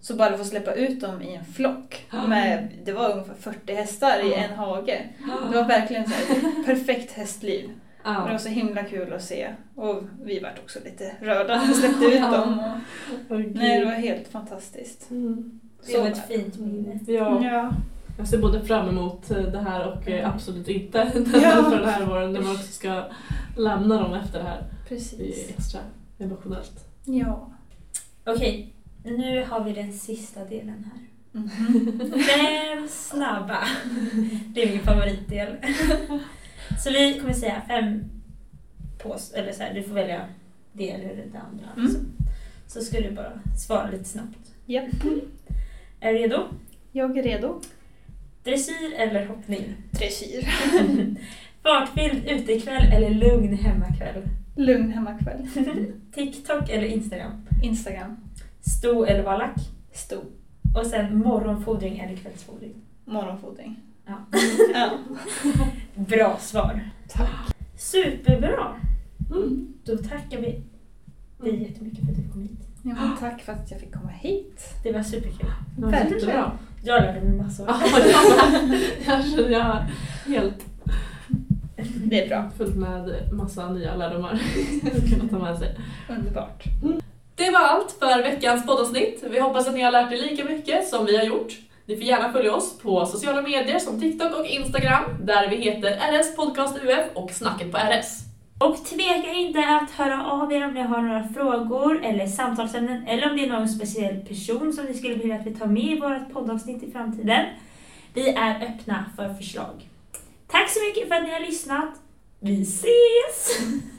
Så bara få släppa ut dem i en flock. Med, det var ungefär 40 hästar i en hage. Det var verkligen så här, ett perfekt hästliv. Och det var så himla kul att se. Och vi vart också lite rörda när vi släppte ut dem. Och, nej, det var helt fantastiskt. Mm. Det var Så- ett fint minne. Ja. Ja. Jag ser både fram emot eh, det här och eh, absolut inte Ja. för den här våren när man också ska lämna dem efter det här. Det är Precis. extra emotionellt. Ja. Okej, nu har vi den sista delen här. Mhm. Fem snabba. Det är min favoritdel. Så vi kommer säga fem pås... Eller så här, du får välja det eller det andra. Mm. Så, så ska du bara svara lite snabbt. Japp. Är du redo? Jag är redo. Dressyr eller hoppning? Dressyr. Fartfylld utekväll eller lugn hemmakväll? Lugn hemmakväll. TikTok eller Instagram? Instagram. Sto eller valack? Stor. Och sen morgonfodring eller kvällsfodring? Morgonfodring. Ja. Ja. Bra svar. Tack. Superbra! Mm. Då tackar vi dig jättemycket för att du kom hit. Ja, tack för att jag fick komma hit. Det var superkul. Det var jättebra. Jag lärde mig massor. Ja, jag. Jag känner jag har helt Det är bra. fullt med massa nya lärdomar att kunna ta med sig. Underbart. Det var allt för veckans poddavsnitt. Vi hoppas att ni har lärt er lika mycket som vi har gjort. Ni får gärna följa oss på sociala medier som TikTok och Instagram där vi heter RS Podcast UF och Snacket på RS. Och tveka inte att höra av er om ni har några frågor eller samtalsämnen eller om det är någon speciell person som ni skulle vilja att vi tar med i vårt poddavsnitt i framtiden. Vi är öppna för förslag. Tack så mycket för att ni har lyssnat. Vi ses!